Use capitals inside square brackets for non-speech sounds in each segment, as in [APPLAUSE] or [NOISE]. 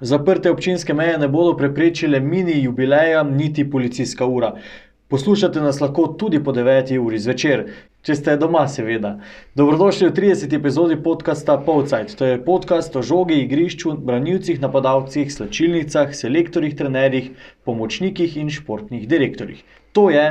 Zaprte občinske meje ne bodo preprečile mini jubileja, niti policijska ura. Poslušate nas lahko tudi po 9. uri zvečer, če ste doma, seveda. Dobrodošli v 30. epizodi podcasta Povcajt. To je podcast o žogi, igrišču, branilcih, napadalcih, slačilnicah, selektorjih, trenerjih, pomočnikih in športnih direktorjih. To je.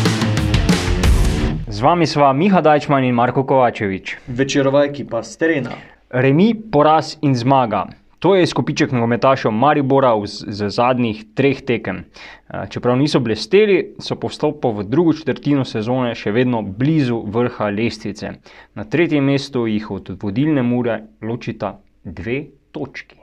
Z vami sva Miha Dajčman in Marko Kovačevič. Večerova ekipa s terena. Remi, poraz in zmaga. To je skupiček nogometašev Maribora z- z zadnjih treh tekem. Eh, Čeprav niso blesteli, so po vstopu v drugo četrtino sezone še vedno blizu vrha lestvice. Na tretjem mestu jih od vodilne mure ločita dve točki.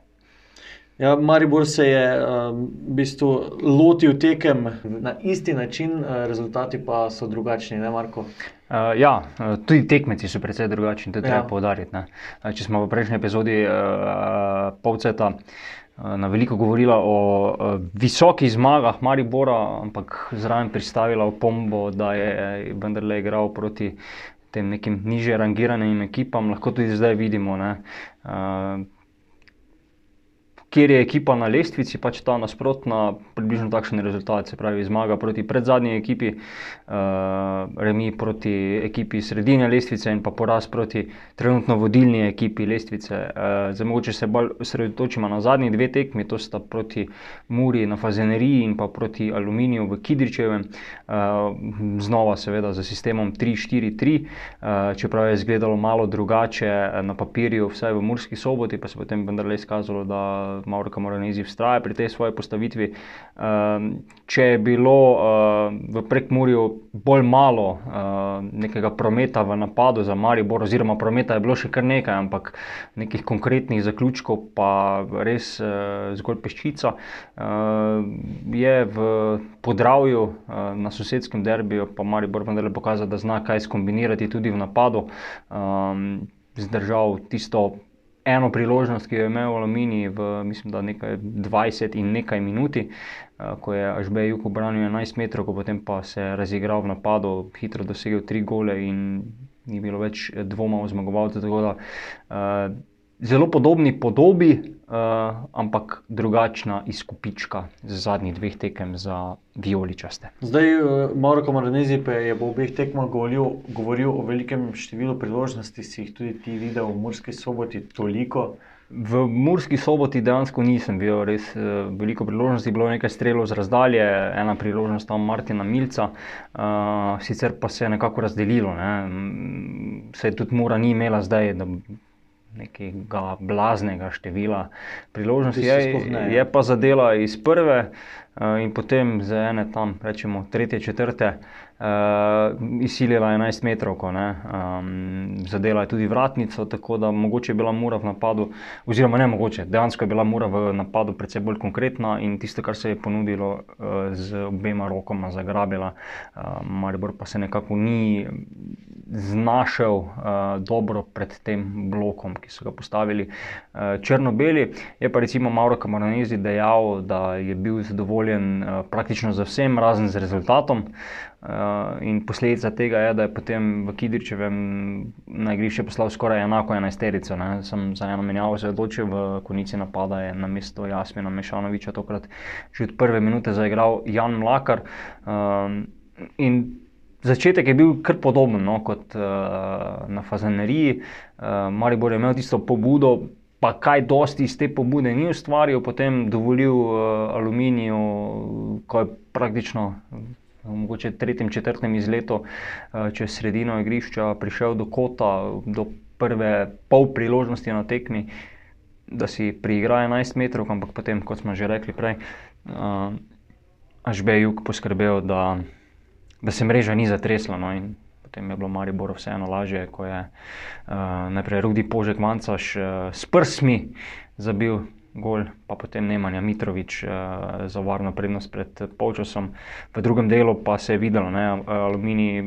Ja, Maribor se je um, v bistvu lotil tekem na isti način, uh, rezultati pa so drugačni, ne Marko? Uh, ja, eh, tudi tekmeci so precej drugačni, to je treba Ja. ja. poudariti. ne. Eh, Če smo v prejšnji epizodi uh, Povceta uh, na veliko govorili o uh, visokih zmagah Maribora, ampak zraven pristavila opombo, da je vendarle igral proti tem nekim niže rangiranim ekipam, lahko tudi zdaj vidimo. Ne, uh, Kjer je ekipa na lestvici, pač ta nasprotna, približno takšen rezultat, se pravi zmaga proti predzadnji ekipi, uh, remi proti ekipi sredine lestvice in pa poraz proti trenutno vodilni ekipi lestvice. Uh, zdaj mogoče se bolj osredotočimo na zadnji dve tekmi, to sta proti Muri na Fazeneriji in pa proti Aluminiju v Kidričevem, uh, znova seveda z sistemom 3-4-3, uh, čeprav je izgledalo malo drugače na papirju, vsaj v Murski soboti, pa se potem vendarle izkazalo, da Mauro Kamoranezi vztraja pri tej svoji postavitvi. Um, če je bilo uh, v prekmurju bolj malo uh, nekega prometa v napadu za Maribor, oziroma prometa je bilo še kar nekaj, ampak nekih konkretnih zaključkov pa res uh, zgolj peščica, je v podravju na sosedskem derbiju pa Maribor vendarle pokazal, da zna kaj skombinirati tudi v napadu. Zdržal tisto eno priložnost, ki jo je imel Aluminij v mislim, nekaj 20 in nekaj minuti, eh, ko je Ažbej Juk obranil 11 metrov, potem pa se je razigral v napadu, hitro dosegel tri gole in ni bilo več dvoma o zmagovalcu. tako da, eh, Zelo podobni podobi, uh, ampak drugačna izkupička z zadnjih dveh tekem za vijoličaste. Zdaj, Mauro Kamaranezi pa je po obeh tekmah govoril, govoril o velikem številu priložnosti, si jih tudi ti videl v Murski soboti toliko. V Murski soboti dejansko nisem videl res eh, veliko priložnosti, bilo je nekaj strelov z razdalje, ena priložnost tam Martina Milca, uh, sicer pa se je nekako razdelilo. Ne. Se tudi Mura ni imela zdaj. da Nekega blaznega števila priložnosti, je, je pa zadela iz prve, uh, in potem za ene tam, rečemo, tretje, četrte, uh, izsilila 11 metrov, um, zadela je tudi vratnico, tako da mogoče je bila Mura v napadu, oziroma ne mogoče, dejansko je bila Mura v napadu precej bolj konkretna in tisto, kar se je ponudilo, uh, z obema rokama zagrabila. Uh, Maribor pa se nekako ni znašel uh, dobro pred tem blokom, ki so ga postavili uh, črno-beli. Je pa recimo Mauro Kamaranezi dejal, da je bil zadovoljen uh, praktično z vsem, razen z rezultatom. Uh, in posledica tega je, da je potem v Kidričevem na igrišče poslal skoraj enako enajsterico. Sem za eno menjavo se odločil, v konici napada je na mesto Jasmina Mešanoviča tokrat že od prve minute zaigral Jan Mlakar. Um, in Začetek je bil kar podoben no, kot uh, na Fazaneriji. Uh, Maribor je imel tisto pobudo, pa kaj dosti iz te pobude ni ustvaril, potem dovolil uh, Aluminiju, ko je praktično mogoče tretjem, četrtem izletu uh, čez sredino igrišča prišel do kota, do prve pol priložnosti na tekmi, da si priigra 11 metrov, ampak potem, kot smo že rekli prej, uh, Ažbej Juk poskrbel, da da se mreža ni zatresla. No, potem je bilo Maribor vseeno lažje, ko je uh, najprej Rudi Požek Mancaš uh, s prsmi zabil gol, pa potem Nemanja Mitrovič uh, za varno prednost pred polčasom. V drugem delu pa se je videlo, da Aluminij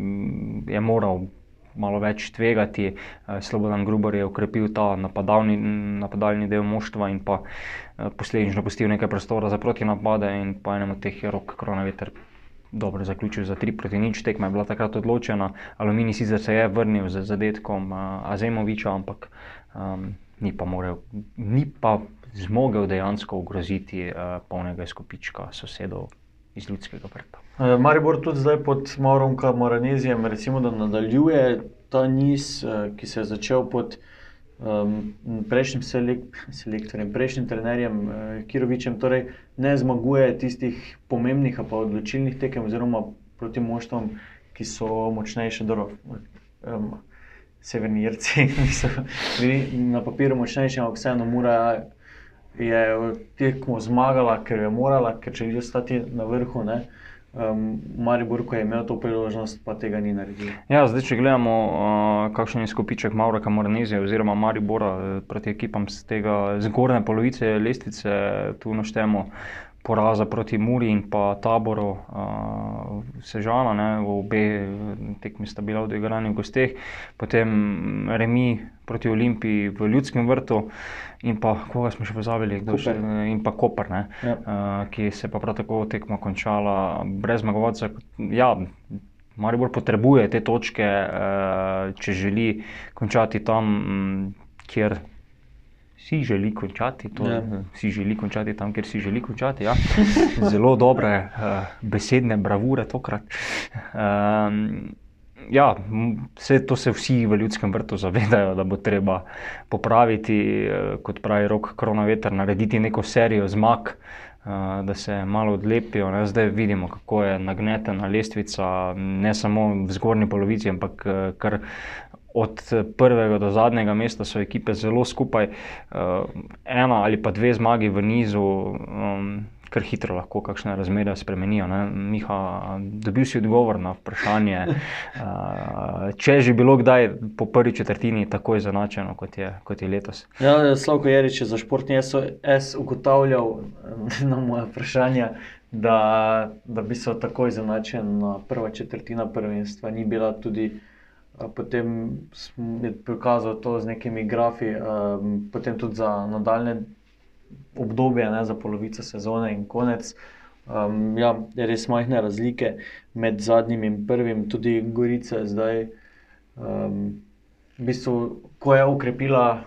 je moral malo več tvegati. Uh, Slobodan Gruber je ukrepil ta napadalni, napadalni del moštva in pa uh, posledično pustil nekaj prostora za protinapade in pa enemu teh je rok koronavirus. Dobro zaključil za 3 proti 0, tekma je bila takrat odločena. Aluminij sicer se je vrnil z zadetkom Azemoviča, ampak um, ni pa, morel, ni pa zmogel dejansko ogroziti uh, polnega izkupička sosedov iz ljudskega vrta. Uh, Maribor tudi zdaj pod Maurom Moranezijem, recimo, da nadaljuje ta niz, uh, ki se je začel pod um, prejšnjim selek selektorjem, prejšnjim trenerjem uh, Kirovičem, torej ne zmaguje tistih pomembnih, pa odločilnih tekem, oziroma proti moštvom, ki so močnejše. Um, Severni Irci [LAUGHS] niso bili na papirju močnejši, ampak vseeno mora je tekmo zmagala, ker je morala, ker če želi ostati na vrhu. Ne? Um, Maribor, ko je imel to priložnost, pa tega ni naredil. Ja, zdaj, če gledamo, uh, kakšen je skupiček Maureka Moranezija oziroma Maribora uh, proti ekipam z tega zgornje polovice lestvice, tu naštemo poraza proti Muri in pa taboru uh, Sežana, ne, v obe tekmi sta bila odigrani v gosteh, potem remi proti Olimpiji v Ljudskem vrtu in pa koga smo še pozabili, še, in pa Koper, ne, ja. uh, ki se pa prav tako tekma končala brez zmagovalca. Ja, Maribor potrebuje te točke, uh, če želi končati tam, kjer si želi končati, to, ja. si želi končati tam, kjer si želi končati. Ja. [LAUGHS] Zelo dobre uh, besedne bravure tokrat. Um, Ja, vse to se vsi v ljudskem vrtu zavedajo, da bo treba popraviti, eh, kot pravi rok, koronaveter, narediti neko serijo zmag, eh, da se malo odlepijo. Zdaj vidimo, kako je nagnetena lestvica, ne samo v zgornji polovici, ampak kar od eh, prvega do zadnjega mesta so ekipe zelo skupaj, uh, ena ali pa dve zmagi v nizu, um, kar hitro lahko kakšne razmere spremenijo. Ne? Miha, dobil si odgovor na vprašanje, uh, če je že bilo kdaj po prvi četrtini tako izenačeno, kot, kot je letos. Ja, Slavko Jarič je za športni S ugotavljal [LAUGHS] na moje vprašanje. Da, da bi se tako izenačena prva četrtina prvenstva, ni bila tudi potem je prikazal to z nekimi grafi, um, potem tudi za nadaljne obdobje, ne, za polovico sezone in konec. Um, ja, je res majhne razlike med zadnjim in prvim, tudi Gorica zdaj. Um, v bistvu, ko je ukrepila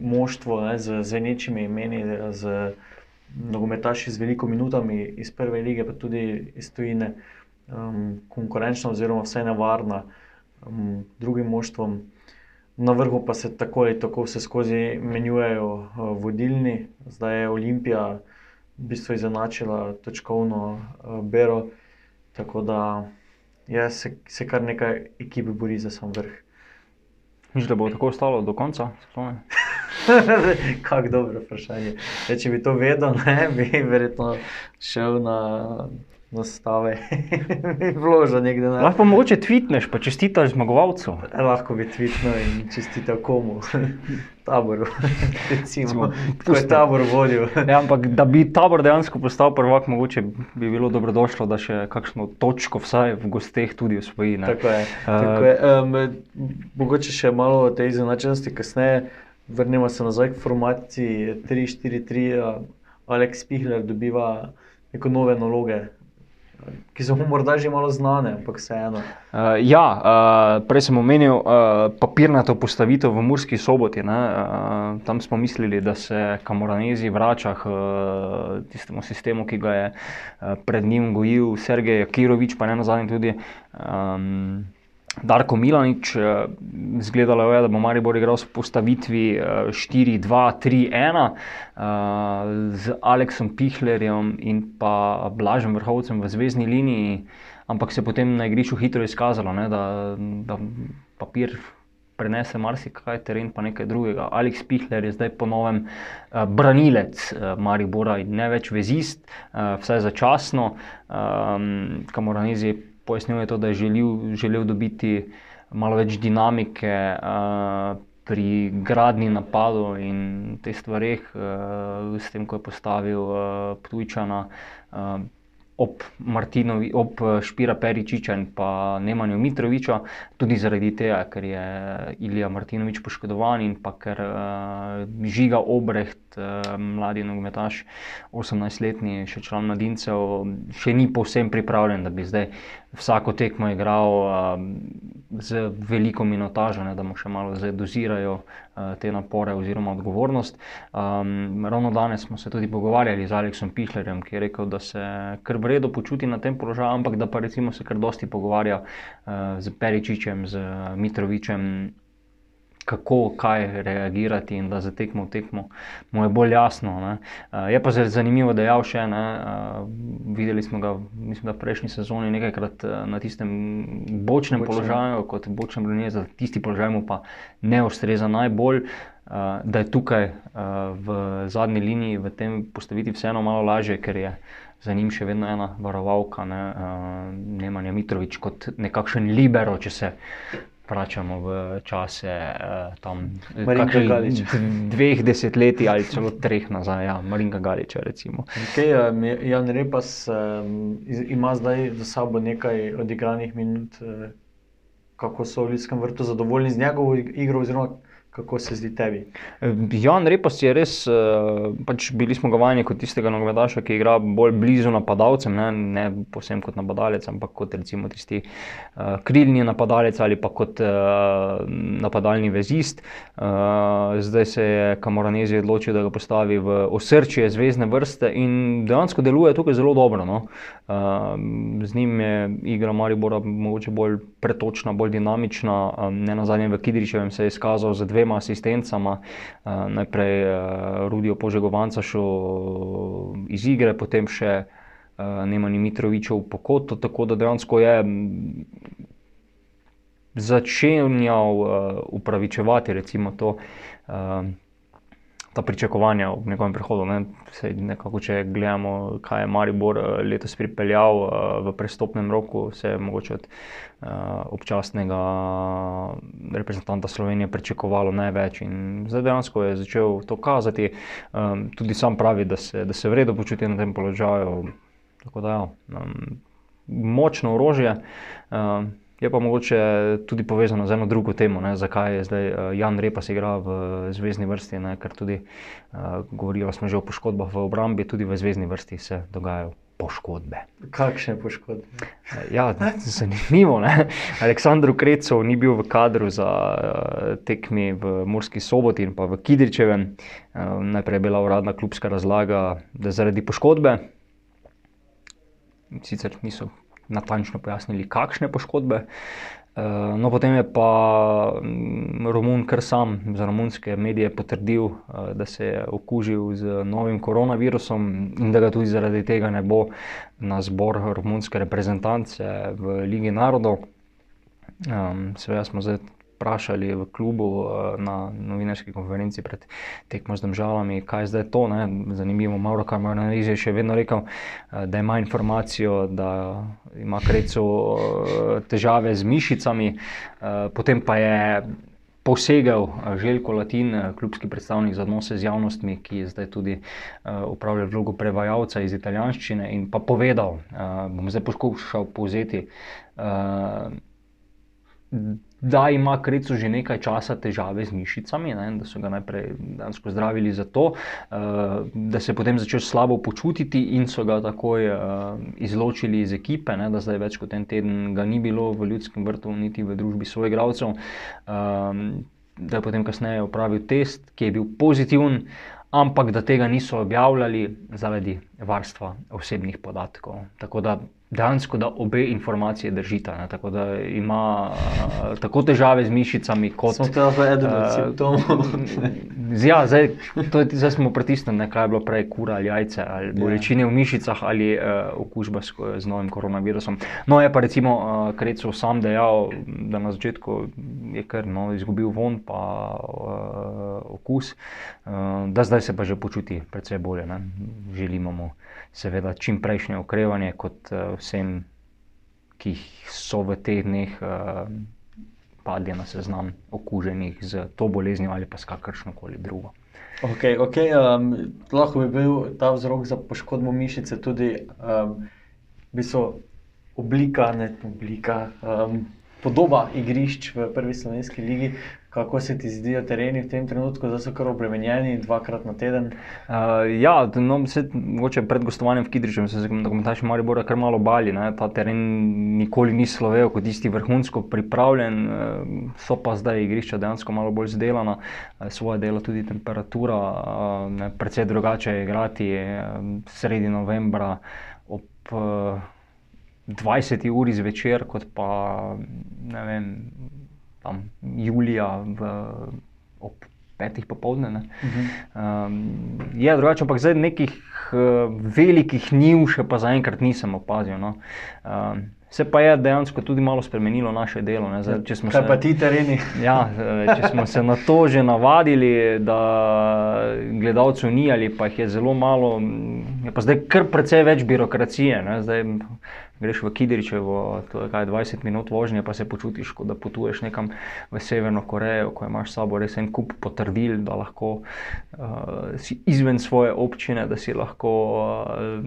moštvo ne, z, z nečimi imeni, z nogometaši z veliko minutami iz prve lige, pa tudi iz tujine, um, konkurenčna, oziroma vse nevarna um, drugim moštvom. Na vrhu pa se tako ali tako vse skozi menjujejo uh, vodilni, zdaj je Olimpija v bistvu izenačila točkovno uh, bero, tako da je, se, se kar nekaj ekip bori za sam vrh. Mislite, da bo tako ostalo do konca? [LAUGHS] Kako dobro vprašanje. Ja, če bi to vedel, ne bi verjetno šel na nastave, [LAUGHS] vložil nekaj na. Lahko mogoče tvitneš, pa čestitaš zmagovalcu. Lahko bi tvitnil in čestital komu, [LAUGHS] taboru. [LAUGHS] Recimo, kdo je tabor vodil. ja, ampak da bi tabor dejansko postal prvak, mogoče bi bilo dobrodošlo, da še kakšno točko vsaj v gosteh tudi usvoji. Tako je. Uh, tako je. Um, mogoče še malo o tej izenačenosti kasneje. Vrnimo se nazaj k formaciji 3-4-3. Aleks Pihler dobiva neko nove naloge, ki so mu morda že malo znane, ampak vseeno. Uh, ja, uh, prej sem omenil uh, papirnato postavitev v Murski soboti. Uh, tam smo mislili, da se Kamoranezi vrača k uh, tistemu sistemu, ki ga je uh, pred njim gojil Sergej Kirovič, pa ne nazadnje tudi. Um, Darko Milanič, eh, zgledalo je, da bo Maribor igral v postavitvi 4-2-3-1 eh, z Aleksom Pihlerjem in pa Blažem Vrhovcem v zvezdni liniji, ampak se potem na igrišču hitro izkazalo, ne, da, da papir prenese marsikaj, teren pa nekaj drugega. Aleks Pihler je zdaj ponovem uh, branilec uh, Maribora in ne več vezist, uh, vsaj začasno, um, kamor Anezi pojasnjuje to, da je želel, želel dobiti malo več dinamike uh, pri gradni napadu in teh stvareh, uh, s tem, ko je postavil uh, Ptujčana. Uh, Ob Martinovi, ob Špira Peričiča in pa Nemanju Mitroviča, tudi zaradi tega, ker je Ilija Martinovič poškodovan in pa ker uh, žiga Obreht, uh, mladi nogometaš, 18-letni, še član mladincev, še ni povsem pripravljen, da bi zdaj vsako tekmo igral uh, z veliko minotažo, ne, da mu še malo dozirajo uh, te napore oziroma odgovornost. Um, ravno danes smo se tudi pogovarjali z Aleksom Pihlerjem, ki je rekel, da se kar v redu počuti na tem položaju, ampak da pa recimo se kar dosti pogovarja uh, z Peričičem, z Mitrovičem kako, kaj reagirati in da za tekmo v tekmo mu je bolj jasno. Uh, je pa zelo zanimivo, da je jav še ena. Uh, videli smo ga, mislim, v prejšnji sezoni nekajkrat uh, na tistem bočnem Bočne. položaju, kot bočnem brnje, za tisti položaj mu pa ne ustreza najbolj. Uh, da je tukaj uh, v zadnji liniji, v tem postaviti vseeno malo lažje, ker je za njim še vedno ena varovalka, ne, uh, Nemanja Mitrovič, kot nekakšen libero, če se vračamo v čase uh, tam, dveh desetletij ali celo treh nazaj, ja, Marinka Galiča. Okay, Jan Repas um, ima zdaj za sabo nekaj odigranih minut. Uh, kako so v Ljudskem vrtu zadovoljni z njegovo igro, oziroma Kako se zdi tebi? Jan Repas je res, eh, pač bili smo ga vajeni kot tistega nogometaša, ki igra bolj blizu napadalcem, ne, ne posebno kot napadalec, ampak kot recimo tisti uh, krilni napadalec ali pa kot uh, napadalni vezist. Uh, zdaj se je Kamoranezi odločil, da ga postavi v osrčje zvezdne vrste in dejansko deluje tukaj zelo dobro. No. Uh, z njim je igra Maribora mogoče bolj pretočna, bolj dinamična, um, ne na zadnjem v Kidričevem se je izkazal za dve dvema asistencama, uh, najprej uh, Rudijo Požegovanca šel iz igre, potem še uh, Nemanja Mitroviča v pokoto, tako da dejansko je začenjal uh, upravičevati recimo to. Ta pričakovanja v njegovem prihodu. Ne? Sej, nekako, če gledamo, kaj je Maribor eh, letos pripeljal uh, v prestopnem roku, se je mogoče od uh, občasnega reprezentanta Slovenije pričakovalo največ. In zdaj dejansko je začel to kazati. Um, tudi sam pravi, da se, da se vredno počuti na tem položaju. Tako da, ja, um, močno orožje. Um, Je pa mogoče tudi povezano z eno drugo temo, ne, zakaj je zdaj uh, Jan Repas igral v zvezdni vrsti, ne, ker tudi uh, govorili smo že o poškodbah v obrambi, tudi v zvezdni vrsti se dogajajo poškodbe. Kakšne poškodbe? Ja, zanimivo. Ne? Aleksandr Krecov ni bil v kadru za uh, tekmi v Murski soboti in pa v Kidričevem. Uh, najprej je bila uradna klubska razlaga, da zaradi poškodbe. Sicer niso natančno pojasnili, kakšne poškodbe. Eh, no, potem je pa mm, Romun, kar sam za romunske medije potrdil, eh, da se je okužil z novim koronavirusom in da ga tudi zaradi tega ne bo na zbor romunske reprezentance v Ligi narodov. Um, Seveda smo zdaj vprašali v klubu eh, na novinarski konferenci pred tekmo z državami, kaj je zdaj to. Ne? Zanimivo, Mauro Kamaraniz je še vedno rekel, eh, da ima informacijo, da ima krecu eh, težave z mišicami, potem pa je. Posegel Željko Latin, klubski predstavnik za odnose z javnostmi, ki je zdaj tudi uh, upravljal vlogo prevajalca iz italijanščine, in pa povedal, uh, bom zdaj poskušal povzeti, uh, da ima Krecu že nekaj časa težave z mišicami, ne, da so ga najprej zdravili za to, uh, da se je potem začel slabo počutiti in so ga takoj uh, izločili iz ekipe, ne, da zdaj več kot en teden ga ni bilo v ljudskem vrtu, niti v družbi svojih igralcev. Um, da je potem kasneje opravil test, ki je bil pozitiven, ampak da tega niso objavljali zaradi varstva osebnih podatkov. Tako da dejansko, da obe informacije držita. Ne? Tako da ima uh, tako težave z mišicami, kot smo tam v enem od simptomov. ja, zdaj, to, zdaj smo pritisnjeni, kaj je bilo prej, kura ali jajce, ali ja. bolečine v mišicah ali uh, okužba s, z novim koronavirusom. No, je pa recimo uh, Krecov sam dejal, da na začetku je kar no, izgubil von pa uh, okus, uh, da zdaj se pa že počuti predvsej bolje. Ne? Želimo mu seveda čim prejšnje okrevanje, kot uh, vsem, ki so v teh dneh uh, padli na seznam okuženih z to boleznijo ali pa s kakršno koli drugo. Okay, okay, um, lahko bi bil ta vzrok za poškodbo mišice tudi um, oblika, ne oblika, um, podoba igrišč v prvi slovenski ligi. Kako se ti zdijo tereni v tem trenutku, da so kar obremenjeni dvakrat na teden? Uh, ja, no, mogoče pred gostovanjem v Kidriču smo se dokumentači Maribora kar malo bali. Ne? Ta teren nikoli ni slovel kot tisti vrhunsko pripravljen, uh, so pa zdaj igrišča dejansko malo bolj zdelana, uh, svoje delo tudi temperatura, uh, predvsej drugače je igrati sredi novembra ob. Uh, 20 uri zvečer, kot pa ne vem, tam julija v, ob petih popoldne. Uh -huh. um, je drugače, ampak zdaj nekih uh, velikih niv še pa zaenkrat nisem opazil. No. Um, Se pa je dejansko tudi malo spremenilo naše delo. Zdaj, Kaj se, pa ti tereni? Ja, če smo se na to že navadili, da gledalcev ni ali pa jih je zelo malo, je pa zdaj kar precej več birokracije. Zdaj, greš v Kidričevo, to je kaj 20 minut vožnje, pa se počutiš, kot da potuješ nekam v Severno Korejo, ko imaš s sabo res en kup potrdil, da lahko uh, si izven svoje občine, da si lahko uh,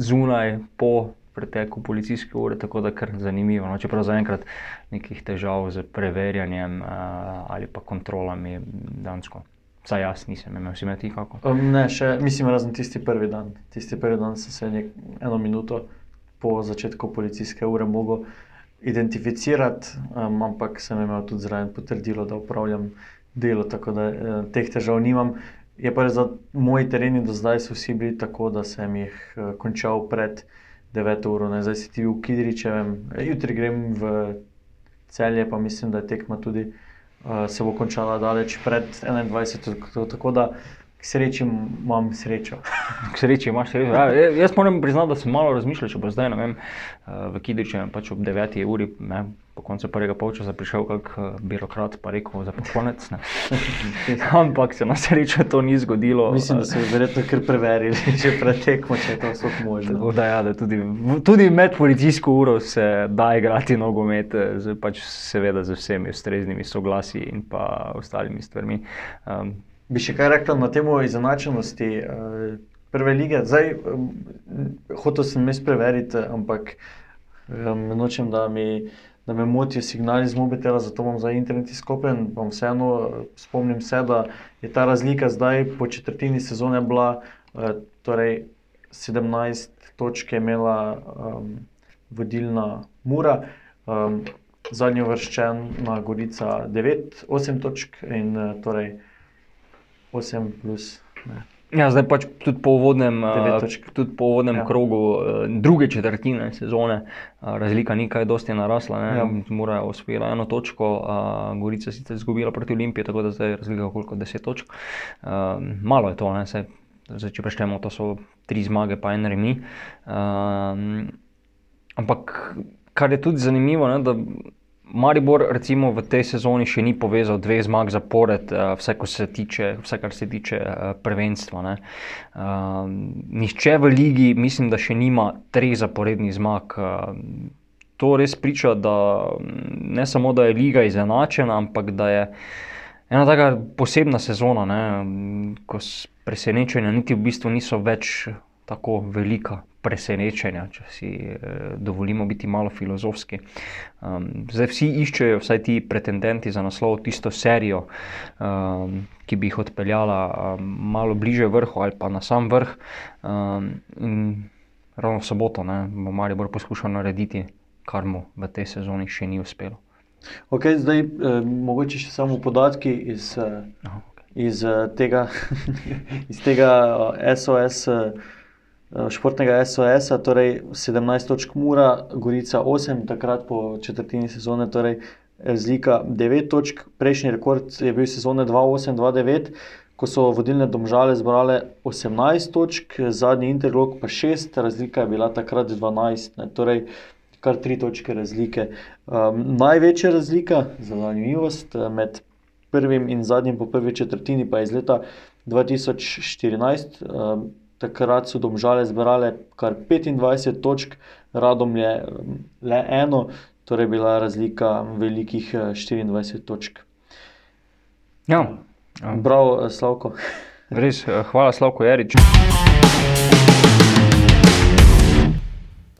zunaj po preteku policijske ure, tako da kar zanimivo. No, čeprav zaenkrat nekih težav z preverjanjem uh, ali pa kontrolami dansko. Saj jaz nisem imel, si imel ti kako? Um, ne, še, mislim, razen tisti prvi dan. Tisti prvi dan sem se nek, eno minuto po začetku policijske ure mogel identificirati, um, ampak sem imel tudi zraven potrdilo, da upravljam delo, tako da eh, teh težav nimam. Je pa res, da moji tereni do zdaj so vsi bili tako, da sem jih eh, končal pred 9 uro, ne? zdaj si ti v Kidričevem, jutri grem v celje, pa mislim, da je tekma tudi. Uh, se bo končala daleč pred 21. Tako, tako da K sreči imam srečo. K sreči imaš srečo. Ja, jaz moram priznati, da sem malo razmišljal, če bo zdaj vem, eh, v Kidriču pač ob 9. uri, ne, po koncu prvega polčasa, prišel kak eh, birokrat in rekel: za konec. [LAUGHS] Ampak se na srečo to ni zgodilo. Mislim, da so verjetno kar preverili, [LAUGHS] če pretekmo, če je to vse možno. Tako da, ja, da tudi, tudi med policijsko uro se da igrati nogomet, eh, z, pač seveda z vsemi ustreznimi soglasji in pa ostalimi stvarmi. Um, bi še kaj rekel na temo izenačenosti uh, prve lige. Zdaj, um, hotel sem jaz preveriti, ampak um, nočem, da, mi, da me motijo signali z mobitela, zato bom za internet izkopen. Vseeno spomnim se, da je ta razlika zdaj po četrtini sezone bila torej 17 točk, imela um, vodilna Mura. Um, Zadnji vrščen na Gorica 9, 8 točk in torej 8 plus. Ne. Ja, zdaj pač tudi po uvodnem, uh, tudi po uvodnem ja. krogu uh, druge četrtine sezone, uh, razlika ni kaj dosti narasla. Ja. Mora je osvojila eno točko, Gorica sicer izgubila proti Olimpiji, tako da zdaj je razlika koliko 10 točk. Uh, malo je to, se, zdaj, če preštemo, to so tri zmage, pa en remi. Uh, ampak kar je tudi zanimivo, ne, da Maribor recimo, v tej sezoni še ni povezal dveh zmag zapored, uh, vse, se tiče, vse kar se tiče uh, prvenstva. Uh, nihče v ligi, mislim, da še nima treh zaporednih zmag. To res priča, da ne samo da je liga izenačena, ampak da je ena tako posebna sezona, ne? ko presenečenja niti v bistvu niso več tako velika presenečenja, če si eh, dovolimo biti malo filozofski. Um, zdaj vsi iščejo, vsaj ti pretendenti za naslov, tisto serijo, um, ki bi jih odpeljala um, malo bliže vrhu ali pa na sam vrh. Um, ravno v soboto ne, bo Marijo poskušal narediti, kar mu v tej sezoni še ni uspelo. Okay, zdaj, eh, mogoče še samo podatki iz, eh, okay. iz, eh, tega, [LAUGHS] iz tega SOS. Eh, športnega SOS-a, torej 17 točk Mura, Gorica 8, takrat po četrtini sezone, torej razlika 9 točk. Prejšnji rekord je bil sezone 2-8-2-9, ko so vodilne domžale zbrale 18 točk, zadnji interlog pa 6, razlika je bila takrat 12, ne, torej kar 3 točke razlike. Um, največja razlika, za zanimivost, eh, med prvim in zadnjim po prvi četrtini pa je iz leta 2014. Um, takrat so domžale zbrale kar 25 točk, radom je le eno, torej bila razlika velikih eh, 24 točk. Ja, Prav, Slavko. [LAUGHS] res, eh, hvala Slavko Jarič.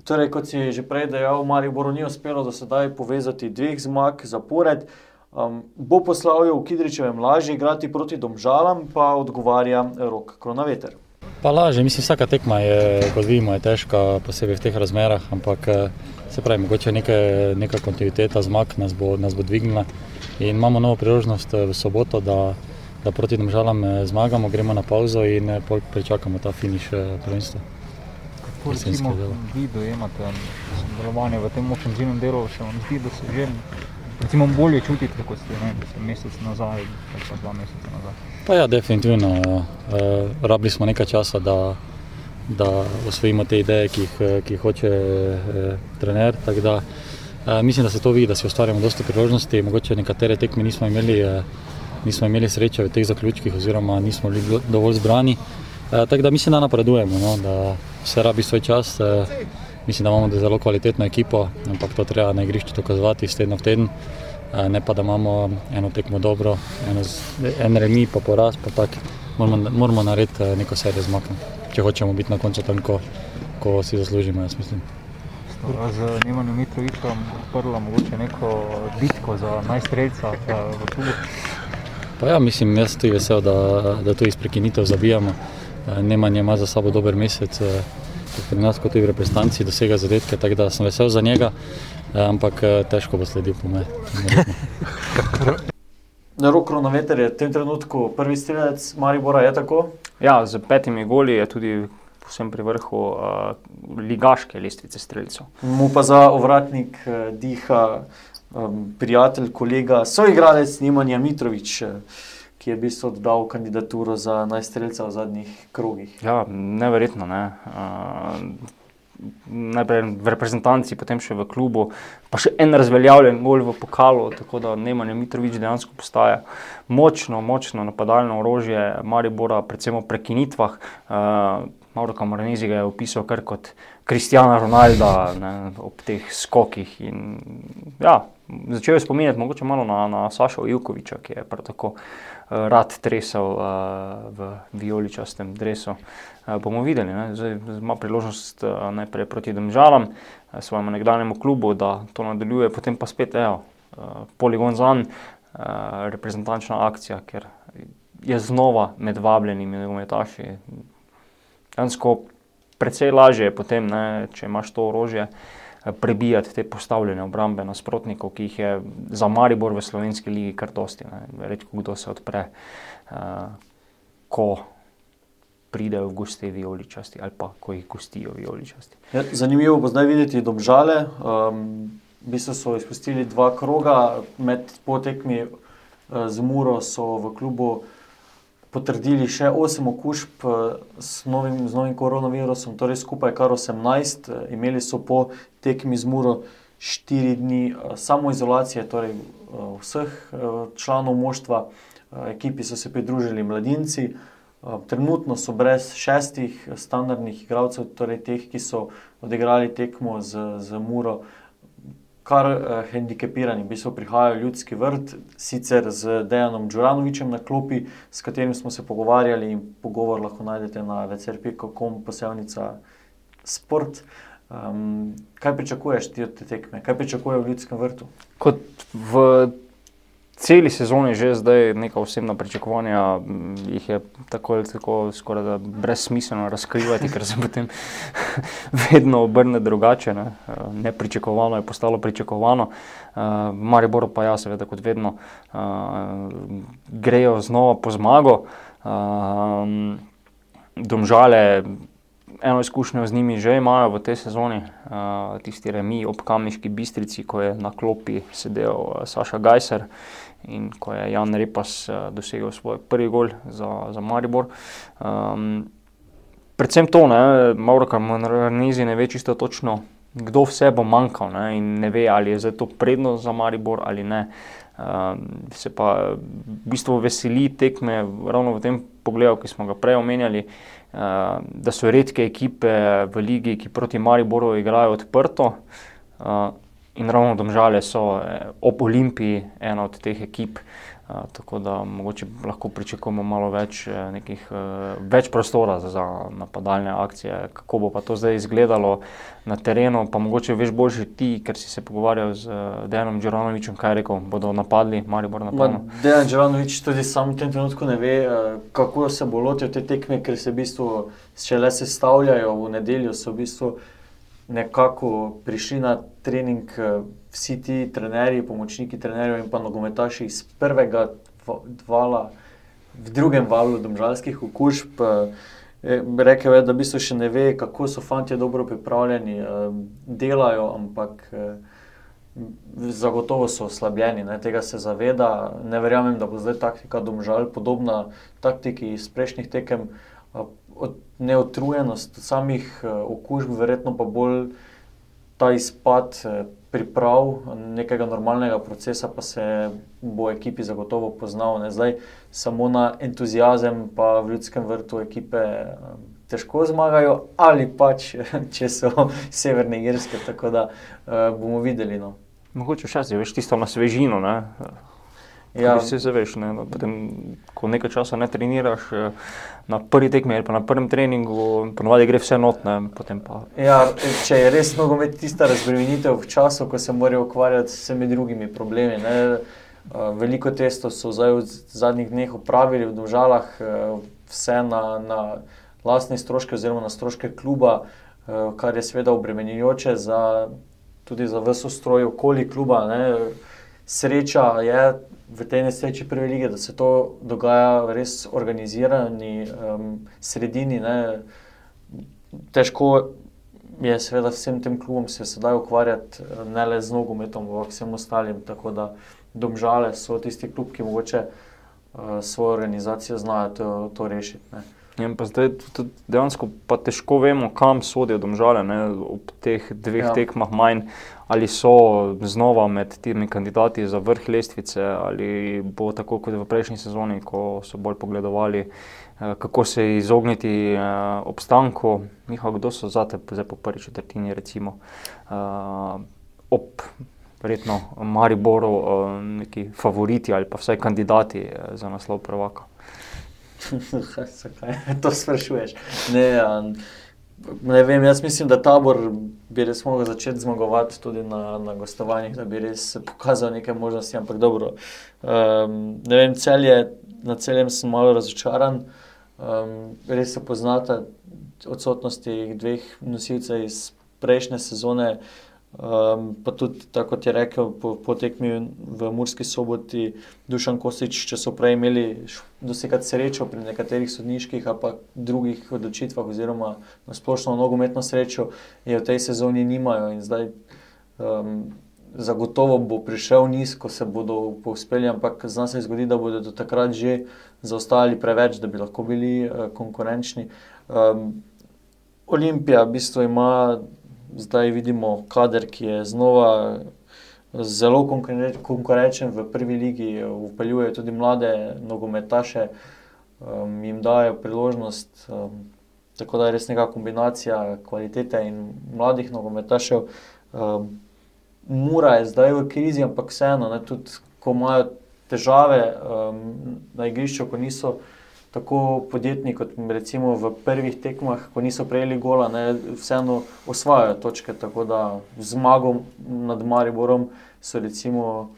Torej, kot si že prej dejal, Mariboru ni uspelo do sedaj povezati dveh zmag zapored. Um, bo poslavil v Kidričevem lažje igrati proti Domžalam, pa odgovarja rok Kronaveter. Pa lažje, mislim, vsaka tekma je, kot vidimo, je težka, posebej v teh razmerah, ampak eh, se pravi, mogoče neke, neka kontinuiteta zmag nas bo, nas bo dvignila. In imamo novo priložnost eh, v soboto, da, da proti Domžalam eh, zmagamo, gremo na pauzo in pričakamo ta finiš prvenstva. Kako Jesenskega recimo dela. vi dojemate delovanje v tem močnem zimnem delu, se vam zdi, da se že recimo bolje čutite, kot ste ne, vem, mesec nazaj pa dva meseca nazaj? Pa ja, definitivno. Uh, rabili smo nekaj časa, da, da osvojimo te ideje, ki jih, eh, ki jih hoče uh, trener. Da, uh, mislim, da se to vidi, da si ustvarjamo dosta priložnosti. Mogoče nekatere tekme nismo imeli, uh, nismo imeli sreče v teh zaključkih, oziroma nismo bili do- dovolj zbrani. Uh, tako da mislim, da napredujemo, no, da vse rabi svoj čas. Uh, mislim, da imamo zelo kvalitetno ekipo, ampak to treba na igrišču dokazovati iz tedna v teden. Eh, ne pa da imamo eno tekmo dobro, eno, en remi, pa poraz, pa tako. Moramo, moramo narediti eh, neko serijo zmaga, če hočemo biti na koncu tam, ko, ko si zaslužimo, jaz mislim. Z Nemanjem Mitrovičem odprla mogoče neko bitko za najstrelca eh, v klubu. Pa ja, mislim, jaz tudi vesel, da, da to iz prekinitev zabijamo. Eh, Nemanja ima za sabo dober mesec, eh, tako pri nas kot tudi v reprezentanci dosega zadetke, tako da sem vesel za njega, eh, ampak eh, težko bo sledil po meni. [LAUGHS] Rok Kronaveter je v tem trenutku prvi strelec Maribora, je tako? Ja, z petimi goli je tudi povsem pri vrhu uh, ligaške lestvice streljcev. Mu pa za ovratnik eh, diha um, prijatelj, kolega, soigralec Nemanja Mitrovič, ki je v bistvu oddal kandidaturo za najstrelca v zadnjih krogih. Ja, neverjetno. Ne? Uh, najprej v reprezentanci, potem še v klubu, pa še en razveljavljen gol v pokalu, tako da Nemanja Mitrovič dejansko postaja močno, močno napadalno orožje Maribora, predvsem v prekinitvah. Uh, Mauro Kamoranezi ga je opisal kar kot Kristjana Ronalda ne, ob teh skokih. In, ja, začel je spominjati mogoče malo na, na Sašo Ivkoviča, ki je prav tako uh, rad tresel uh, v vijoličastem dresu. Uh, bomo videli, ne, zdaj ima priložnost uh, najprej proti Domžalam, uh, svojemu nekdanjemu klubu, da to nadaljuje, potem pa spet evo, poligon zan, uh, reprezentančna akcija, ker je znova med vabljenimi nogometaši. Dejansko precej lažje je potem, ne, če imaš to orožje, eh, prebijati te postavljene obrambe nasprotnikov, ki jih je za Maribor v slovenski ligi kar dosti. ne. Redko kdo se odpre, uh, ko pridejo v gosti vijoličasti ali pa ko jih gostijo vijoličasti. Ja, zanimivo bo zdaj videti domžale. Um, v bistvu so izpustili dva kroga, med potekmi uh, z Muro so v klubu potrdili še 8 okužb eh, s novim, z novim koronavirusom, torej skupaj kar 18. Eh, Imeli so po tekmi z Muro 4 dni samoizolacije, torej eh, vseh eh, članov moštva. Ekipi so se pridružili mladinci. Eh, Trenutno so brez šestih standardnih igralcev, torej teh, ki so odigrali tekmo z, z Muro, kar uh, hendikepirani. V bistvu prihajajo ljudski vrt, sicer z Dejanom Džuranovičem na klopi, s katerim smo se pogovarjali in pogovor lahko najdete na vcrp.com posebnica sport. Um, kaj pričakuješ ti od te tekme? Kaj pričakuješ v ljudskem vrtu? Kot v celi sezoni že zdaj neka osebna pričakovanja, m, jih je tako ali tako skoraj brezsmiselno razkrivati, ker se potem [LAUGHS] vedno obrne drugače. Ne. Eh, Nepričakovano je postalo pričakovano. Uh, Maribor pa ja, seveda kot vedno uh, grejo znova po zmago. Domžale eno izkušnjo z njimi že imajo v tej sezoni, uh, tisti remi ob Kamniški bistrici, ko je na klopi sedel uh, Saša Gajser in ko je Jan Repas uh, dosegel svoj prvi gol za, za Maribor. Um, predvsem to, ne, Mauro Kamarnizi ne ve čisto točno, kdo vse bo manjkal ne, in ne ve, ali je to prednost za Maribor ali ne. Um, se pa v bistvu veseli tekme ravno v tem pogledu, ki smo ga prej omenjali, uh, da so redke ekipe v ligi, ki proti Mariboru igrajo odprto. Uh, In ravno domžale so eh, ob Olimpiji ena od teh ekip. Uh, tako da mogoče lahko pričakujemo malo več, nekih, uh, več prostora za, za napadalne akcije. Kako bo pa to zdaj izgledalo na terenu, pa mogoče veš boljši ti, ker si se pogovarjal z uh, Dejanom Džoranovičem, kaj je rekel, bodo napadli, mali bodo napadli. Dejan Džoranovič tudi sam v tem trenutku ne ve, kako se bo lotil te tekme, ker se v bistvu šele sestavljajo v nedeljo, so v bistvu nekako prišli na trening vsi ti trenerji, pomočniki trenerjev in pa nogometaši iz prvega vala, v drugem valu domžalskih okužb. Rekel je, da bi se še ne ve, kako so fanti dobro pripravljeni, delajo, ampak zagotovo so oslabljeni, ne, tega se zaveda. Ne verjamem, da bo zdaj taktika domžal podobna taktiki iz prejšnjih tekem, neotrujenost samih okužb, verjetno pa bolj ta izpad priprav nekega normalnega procesa, pa se bo ekipi zagotovo poznal. Ne. Zdaj samo na entuzijazem, pa v ljudskem vrtu ekipe težko zmagajo, ali pač, [LAUGHS] če so severne irske, tako da uh, bomo videli. No. Mogoče včasih veš tisto na svežino. Ne? Ja, se zaveš, ne, potem, ko nekaj časa ne treniraš, na prvi tekmi ali pa na prvem treningu, ponovadi gre vse notne. Ja, če je res nogomet tista razbremenitev v času, ko se morajo ukvarjati s vsemi drugimi problemi. Ne. Veliko testov so zdaj v zadnjih dneh upravili v državah, vse na, na lastne stroške, oziroma na stroške kluba, kar je seveda obremenjujoče za, tudi za vse stroje okoli kluba. Ne. Sreča je, v tej nesreči prve lige, da se to dogaja v res organizirani um, sredini. Ne. Težko je, seveda, vsem tem klubom se sedaj ukvarjati ne le z nogometom, ampak vsem ostalim. Tako da domžale so tisti klub, ki mogoče uh, svojo organizacijo znajo to, to rešiti. Ne. Ja, zdaj dejansko pa težko vemo, kam sodijo domžale ne, ob teh dveh ja. tekmah manj ali so znova med temi kandidati za vrh lestvice, ali bo tako kot v prejšnji sezoni, ko so bolj pogledovali, eh, kako se izogniti eh, obstanku. Miha, kdo so zate, zdaj po prvi četrtini, recimo eh, ob verjetno Mariboru, neki favoriti ali pa vsaj kandidati za naslov prvaka. [LAUGHS] Zakaj to sprašuješ? Ne, um, Ne vem, jaz mislim, da tabor bi res lahko začel zmagovati tudi na, na gostovanjih, da bi res pokazal nekaj možnosti. Ampak dobro, um, ne vem, celje, na celem sem malo razočaran. Um, res se poznata odsotnosti dveh nosilcev iz prejšnje sezone. Um, pa tudi, tako kot je rekel, po, po tekmi v Murski soboti, Dušan Kosič, če so prej imeli dosegati srečo pri nekaterih sodniških, pa drugih odločitvah, oziroma na splošno nogometno srečo, je v tej sezoni nimajo. In zdaj um, zagotovo bo prišel niz, ko se bodo povzpeli, ampak zna se zgodi, da bodo do takrat že zaostajali preveč, da bi lahko bili uh, konkurenčni. Um, Olimpija v bistvu ima zdaj vidimo kader, ki je znova zelo konkurenčen v prvi ligi, upeljuje tudi mlade nogometaše, um, jim dajo priložnost. Um, tako da je res neka kombinacija kvalitete in mladih nogometašev. Um, Mura je zdaj v krizi, ampak vseeno, ne, tudi ko imajo težave um, na igrišču, ko niso tako podjetni kot recimo v prvih tekmah, ko niso prejeli gola, ne, vseeno osvajajo točke. Tako da zmago nad Mariborom so recimo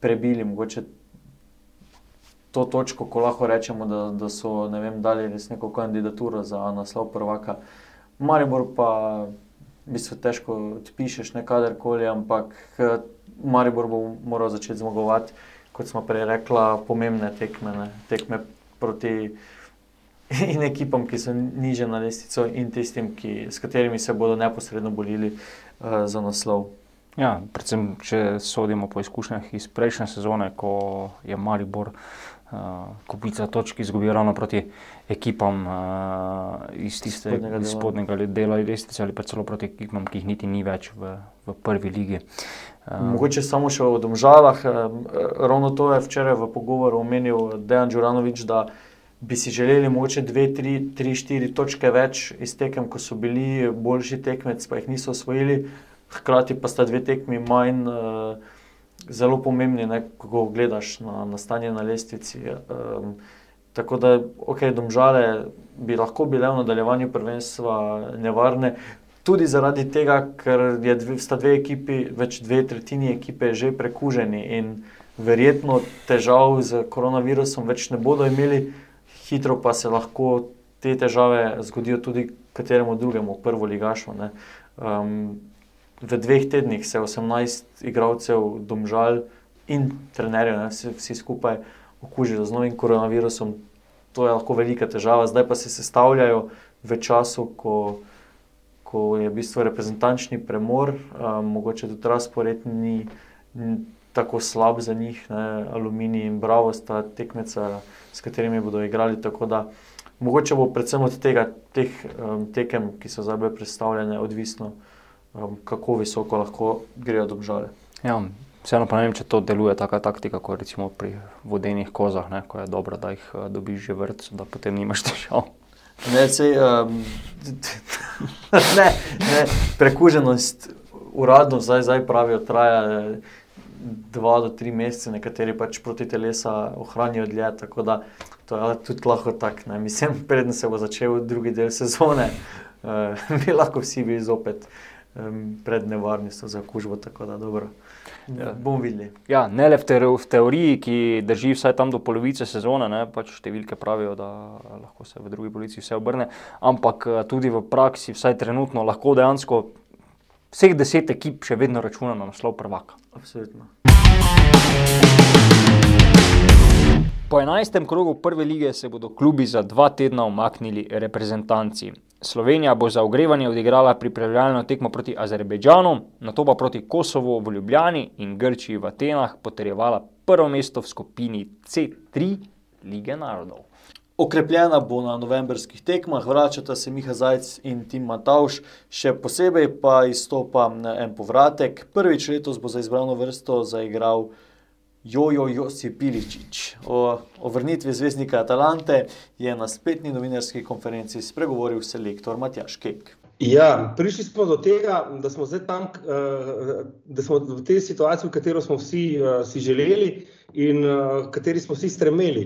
prebili mogoče to točko, ko lahko rečemo, da, da so vem, dali res neko kandidaturo za naslov prvaka. Maribor pa v bistvu težko odpišeš nekadarkoli, ampak Maribor bo moral začeti zmagovati. Kot smo prej rekli, pomembne tekme, ne, tekme proti [LAUGHS] in ekipam, ki so niže na lestvico, in tistim, ki, s katerimi se bodo neposredno borili uh, za naslov. Ja, predvsem, če sodimo po izkušnjah iz prejšnje sezone, ko je Maribor kupica točk izgubil ravno proti ekipam uh, iz tistega spodnjega, dela lestvice ali pa celo proti ekipam, ki jih niti ni več v, v prvi ligi. Um, Mogoče samo še o domžalah. Ravno to je včeraj v pogovoru omenil Dejan Džuranovič, da bi si želeli mogoče dve, tri, tri, štiri točke več iz tekem, ko so bili boljši tekmec, pa jih niso osvojili. hkrati pa sta dve tekmi manj uh, zelo pomembni, ne, ko gledaš na, na stanje na lestvici. Um, tako da, ok, domžale bi lahko bile v nadaljevanju prvenstva nevarne. Tudi zaradi tega, ker dve, sta dve ekipi, več dve tretjini ekipe že prekuženi in verjetno težav z koronavirusom več ne bodo imeli, hitro pa se lahko te težave zgodijo tudi kateremu drugemu, prvo ligašu. Um, v dveh tednih se je 18 igralcev, domžal in trenerjev, ne, vsi, skupaj okužili z novim koronavirusom. To je lahko velika težava, zdaj pa se sestavljajo v času, ko, ko je v bistvu reprezentančni premor, um, mogoče tudi razpored ni, tako slab za njih, ne, aluminij in bravo sta tekmeca, s katerimi bodo igrali. Da mogoče bo predvsem od tega, teh um, tekem, ki so zdaj predstavljene, odvisno um, kako visoko lahko grejo domžale. Ja, vseeno pa ne vem, če to deluje taka taktika, kot recimo pri vodenih kozah, ne, ko je dobro, da jih uh, dobiš že vrt, da potem nimaš težav. Ne, sej, um, [LAUGHS] ne, ne, prekuženost uradno zdaj, zdaj pravijo, traja dva do tri mesece, nekateri pač proti telesa ohranijo dlje, tako da to je tudi lahko tak. Ne. Mislim, predn se bo začel drugi del sezone, uh, [LAUGHS] bi lahko vsi bili zopet uh, um, pred nevarnostjo za okužbo. Ja. Bomo videli. Ja, ne le v, teori, v teoriji, ki drži vsaj tam do polovice sezone, ne, pač številke pravijo, da lahko se v drugi polovici vse obrne, ampak eh, tudi v praksi, vsaj trenutno, lahko dejansko vseh deset ekip še vedno računa na naslov prvaka. Absolutno. Po enajstem krogu prve lige se bodo klubi za dva tedna umaknili reprezentanci. Slovenija bo za ogrevanje odigrala pripravljalno tekmo proti Azerbejdžanu, na to pa proti Kosovu v Ljubljani in Grčiji v Atenah potrjevala prvo mesto v skupini C3 Lige narodov. Okrepljena bo na novembrskih tekmah, vračata se Miha Zajc in Tim Matavš, še posebej pa izstopa en povratek. Prvič letos bo za izbrano vrsto zaigral. Jojo Josip Piličič. O, o vrnitvi zvezdnika Atalante je na spletni novinarski konferenci spregovoril selektor Matjaš Kek. Ja, prišli smo do tega, da smo zdaj tam, eh, da smo v tej situaciji, v katero smo vsi eh, si želeli in v eh, kateri smo vsi stremeli.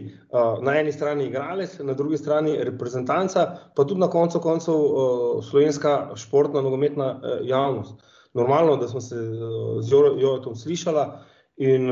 Na eni strani igralec, na drugi strani reprezentanca, pa tudi na koncu koncev slovenska športna nogometna javnost. Normalno, da smo se z Jojo slišali in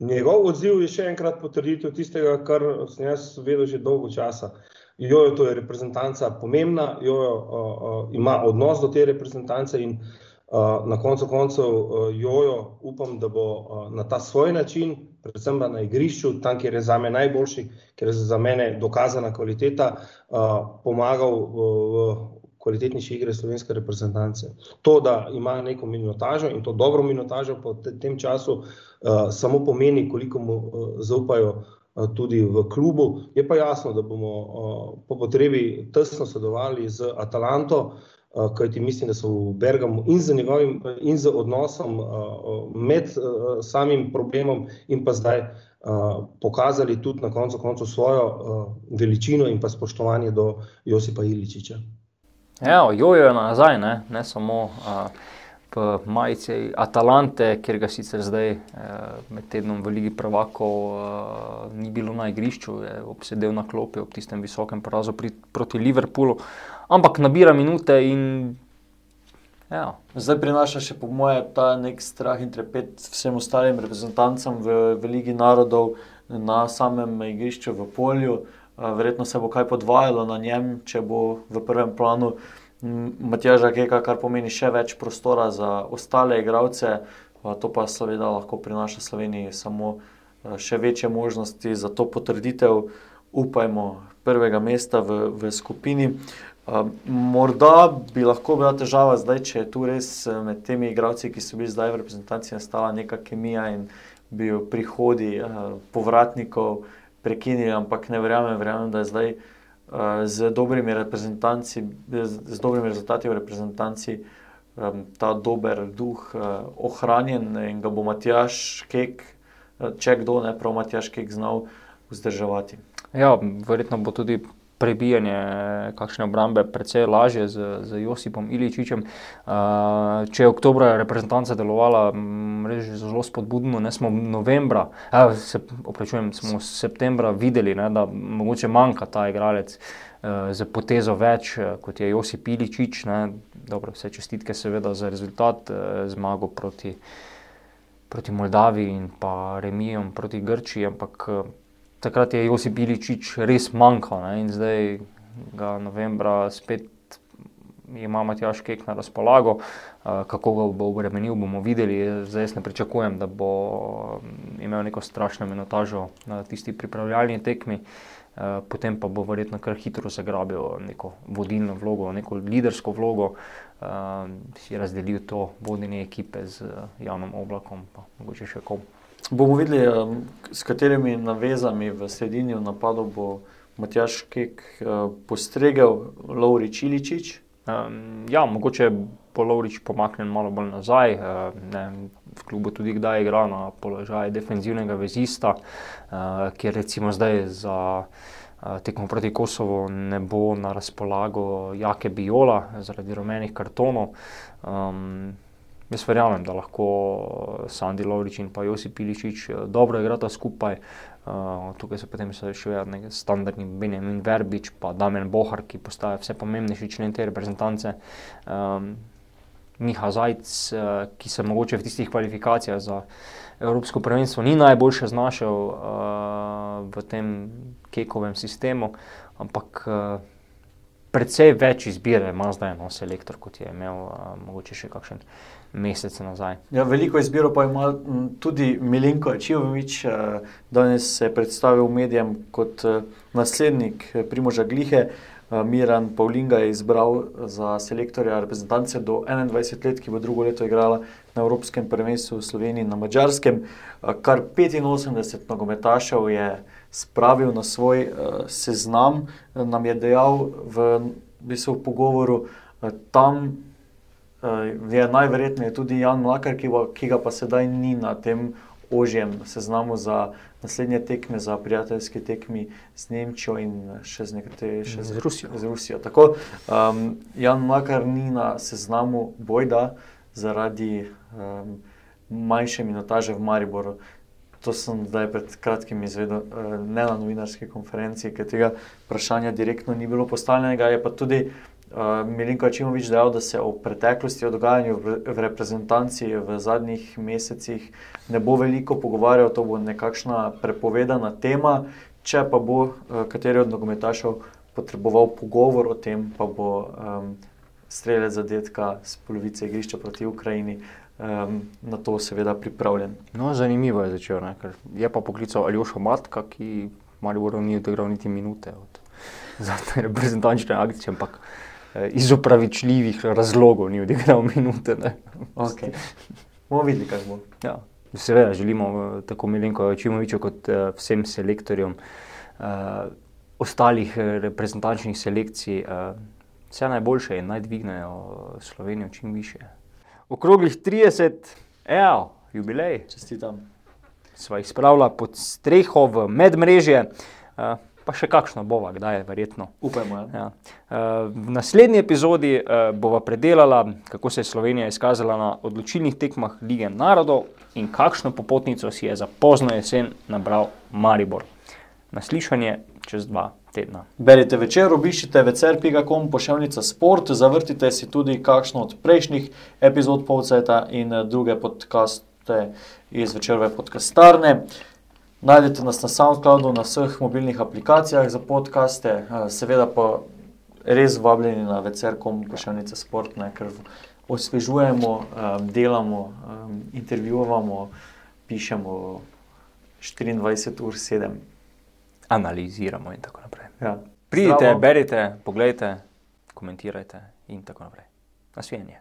Njegov odziv je še enkrat potrditev tistega, kar sem jaz vedel že dolgo časa. Jojo, to je reprezentanca pomembna, jojo uh, uh, ima odnos do te reprezentance in uh, na koncu koncev uh, jojo upam, da bo uh, na ta svoj način, predvsem na igrišču, tam, kjer je za me najboljši, ker je za mene dokazana kvaliteta, uh, pomagal v uh, kvalitetnejši igre slovenske reprezentance. To, da ima neko minutažo in to dobro minutažo po tem času, uh, samo pomeni, koliko mu uh, zaupajo uh, tudi v klubu. Je pa jasno, da bomo po potrebi tesno sodelovali z Atalanto, kajti mislim, da so v Bergamu in z njegovim in z odnosom med samim problemom in pa zdaj. Uh, pokazali tudi na koncu, koncu svojo uh, veličino in pa spoštovanje do Josipa Iličiča. Ja, jojo je nazaj, ne, ne samo uh, v majici Atalante, kjer ga sicer zdaj uh, med tednom v Ligi Prvakov uh, ni bilo na igrišču, je obsedel na klopi ob tistem visokem porazu pri, proti Liverpoolu, ampak nabira minute in. Ja. Zdaj prinaša še, po moje, ta nek strah in trepet vsem ostalim reprezentancem v, v Ligi narodov na samem igrišču v polju. Uh, verjetno se bo kaj podvajalo na njem, če bo v prvem planu Matjaža Keka, kar pomeni še več prostora za ostale igralce. To pa seveda lahko prinaša Sloveniji samo še večje možnosti za to potrditev, upajmo, prvega mesta v, v skupini. Morda bi lahko bila težava zdaj, če je tu res med temi igralci, ki so bili zdaj v reprezentanci, nastala neka kemija in bi prihodi povratnikov prekinili, ampak ne verjamem, verjamem da je zdaj z dobrimi reprezentanci, z, dobrimi rezultati v reprezentanci ta dober duh uh, ohranjen in ga bo Matjaš Kek, uh, če kdo ne prav Matjaš Kek znal vzdrževati. Ja, verjetno bo tudi prebijanje kakšne obrambe precej lažje z, z Josipom Iličičem. Uh, če je oktobra reprezentanca delovala m, res zelo spodbudno, ne smo novembra, eh, se, opračujem, smo septembra videli, ne, da mogoče manjka ta igralec uh, z potezo več, uh, kot je Josip Iličič. Ne. Dobro, vse čestitke seveda za rezultat, uh, zmago proti, proti Moldaviji in pa remijem proti Grčiji, ampak uh, takrat je Josip Iličič res manjkal in zdaj ga novembra spet ima Matjaš Kek na razpolago. Uh, kako ga bo obremenil, bomo videli. Zdaj jaz ne pričakujem, da bo mm, imel neko strašno minutažo na tisti pripravljalni tekmi. Uh, potem pa bo verjetno kar hitro zagrabil neko vodilno vlogo, neko lidersko vlogo, uh, si razdelil to vodenje ekipe z Janom Oblakom, pa mogoče še kom. Bomo videli, s katerimi navezami v sredini v napadu bo Matjaš Kek uh, postregel Lauri Čiličič. Um, ja, mogoče bo Laurič pomaknjen malo bolj nazaj. Uh, ne, v klubu tudi kdaj igra na položaju defenzivnega vezista, uh, kjer recimo zdaj za tekmo proti Kosovo ne bo na razpolago Jake Biola zaradi rumenih kartonov. Um, Jaz verjamem, da lahko Sandy Lovrič in pa Josip Piličič dobro igrata skupaj. Uh, tukaj so potem še vedno standardni Benjamin Verbič, pa Damien Bohar, ki postaja vse pomembnejši člen te reprezentance. Um, Miha Zajc, uh, ki se mogoče v tistih kvalifikacijah za Evropsko prvenstvo ni najboljše znašel uh, v tem kekovem sistemu, ampak uh, precej več izbire ima zdaj no, selektor, kot je imel uh, mogoče še kakšen mesece nazaj. Ja, veliko izbiro pa ima tudi Milinko Čivovič. Danes se je predstavil medijem kot naslednik Primoža Glihe. Miran Pavlinga je izbral za selektorja reprezentance do 21 let, ki bo drugo leto igrala na Evropskem prvenstvu v Sloveniji na Mačarskem. Kar 85 nogometašev je spravil na svoj seznam, nam je dejal v, v, v pogovoru. Tam je najverjetneje tudi Jan Mlakar, ki, bo, ki ga pa sedaj ni na tem ožjem seznamu za naslednje tekme, za prijateljske tekme z Nemčijo in še z, nekate, še z, z Rusijo. Z Rusijo. Tako, um, Jan Mlakar ni na seznamu bojda zaradi um, manjše minutaže v Mariboru. To sem zdaj pred kratkim izvedel, ne na novinarski konferenci, ker tega vprašanja direktno ni bilo postavljenega. Je pa tudi Uh, Milinko Čimovič dejal, da se o preteklosti, o dogajanju v, reprezentanci v zadnjih mesecih ne bo veliko pogovarjal, to bo nekakšna prepovedana tema. Če pa bo uh, kateri od nogometašev potreboval pogovor o tem, pa bo um, streljec zadetka z polovice igrišča proti Ukrajini. Um, na to seveda pripravljen. No, zanimivo je začel, ne? ker je pa poklical Aljošo Matka, ki Marijo ni odigral niti minute od zadnje reprezentančne akcije, ampak Eh, iz upravičljivih razlogov ni odigral [LAUGHS] minute. Okay. Bomo videli, kaj bo. Ja. Seveda želimo eh, tako Milenko Čimoviču kot uh, vsem selektorjem uh, ostalih reprezentančnih selekcij uh, vse najboljše in naj dvignejo Slovenijo čim više. Okroglih 30, evo, jubilej. Čestitam. Sva jih spravila pod streho v medmrežje. Uh, pa še kakšno bova, kdaj je verjetno. Upajmo. Ja. Ja. Eh, v naslednji epizodi eh, bova predelala, kako se je Slovenija izkazala na odločilnih tekmah Lige narodov in kakšno popotnico si je za pozno jesen nabral Maribor. Naslišanje čez dva. Tedna. Berite večer, obiščite večer.com, pošiljnica sport, zavrtite si tudi kakšno od prejšnjih epizod Povceta in eh, druge podcaste iz večerove podcastarne. Najdete nas na SoundCloudu, na vseh mobilnih aplikacijah za podkaste, eh, seveda pa res vabljeni na večerkom pošiljnice Sportne, ker osvežujemo, eh, delamo, eh, intervjuvamo, pišemo 24 ur 7. Analiziramo in tako naprej. Ja. Pridite, Zdravo. berite, pogledajte, komentirajte in tako naprej. Nasvidenje.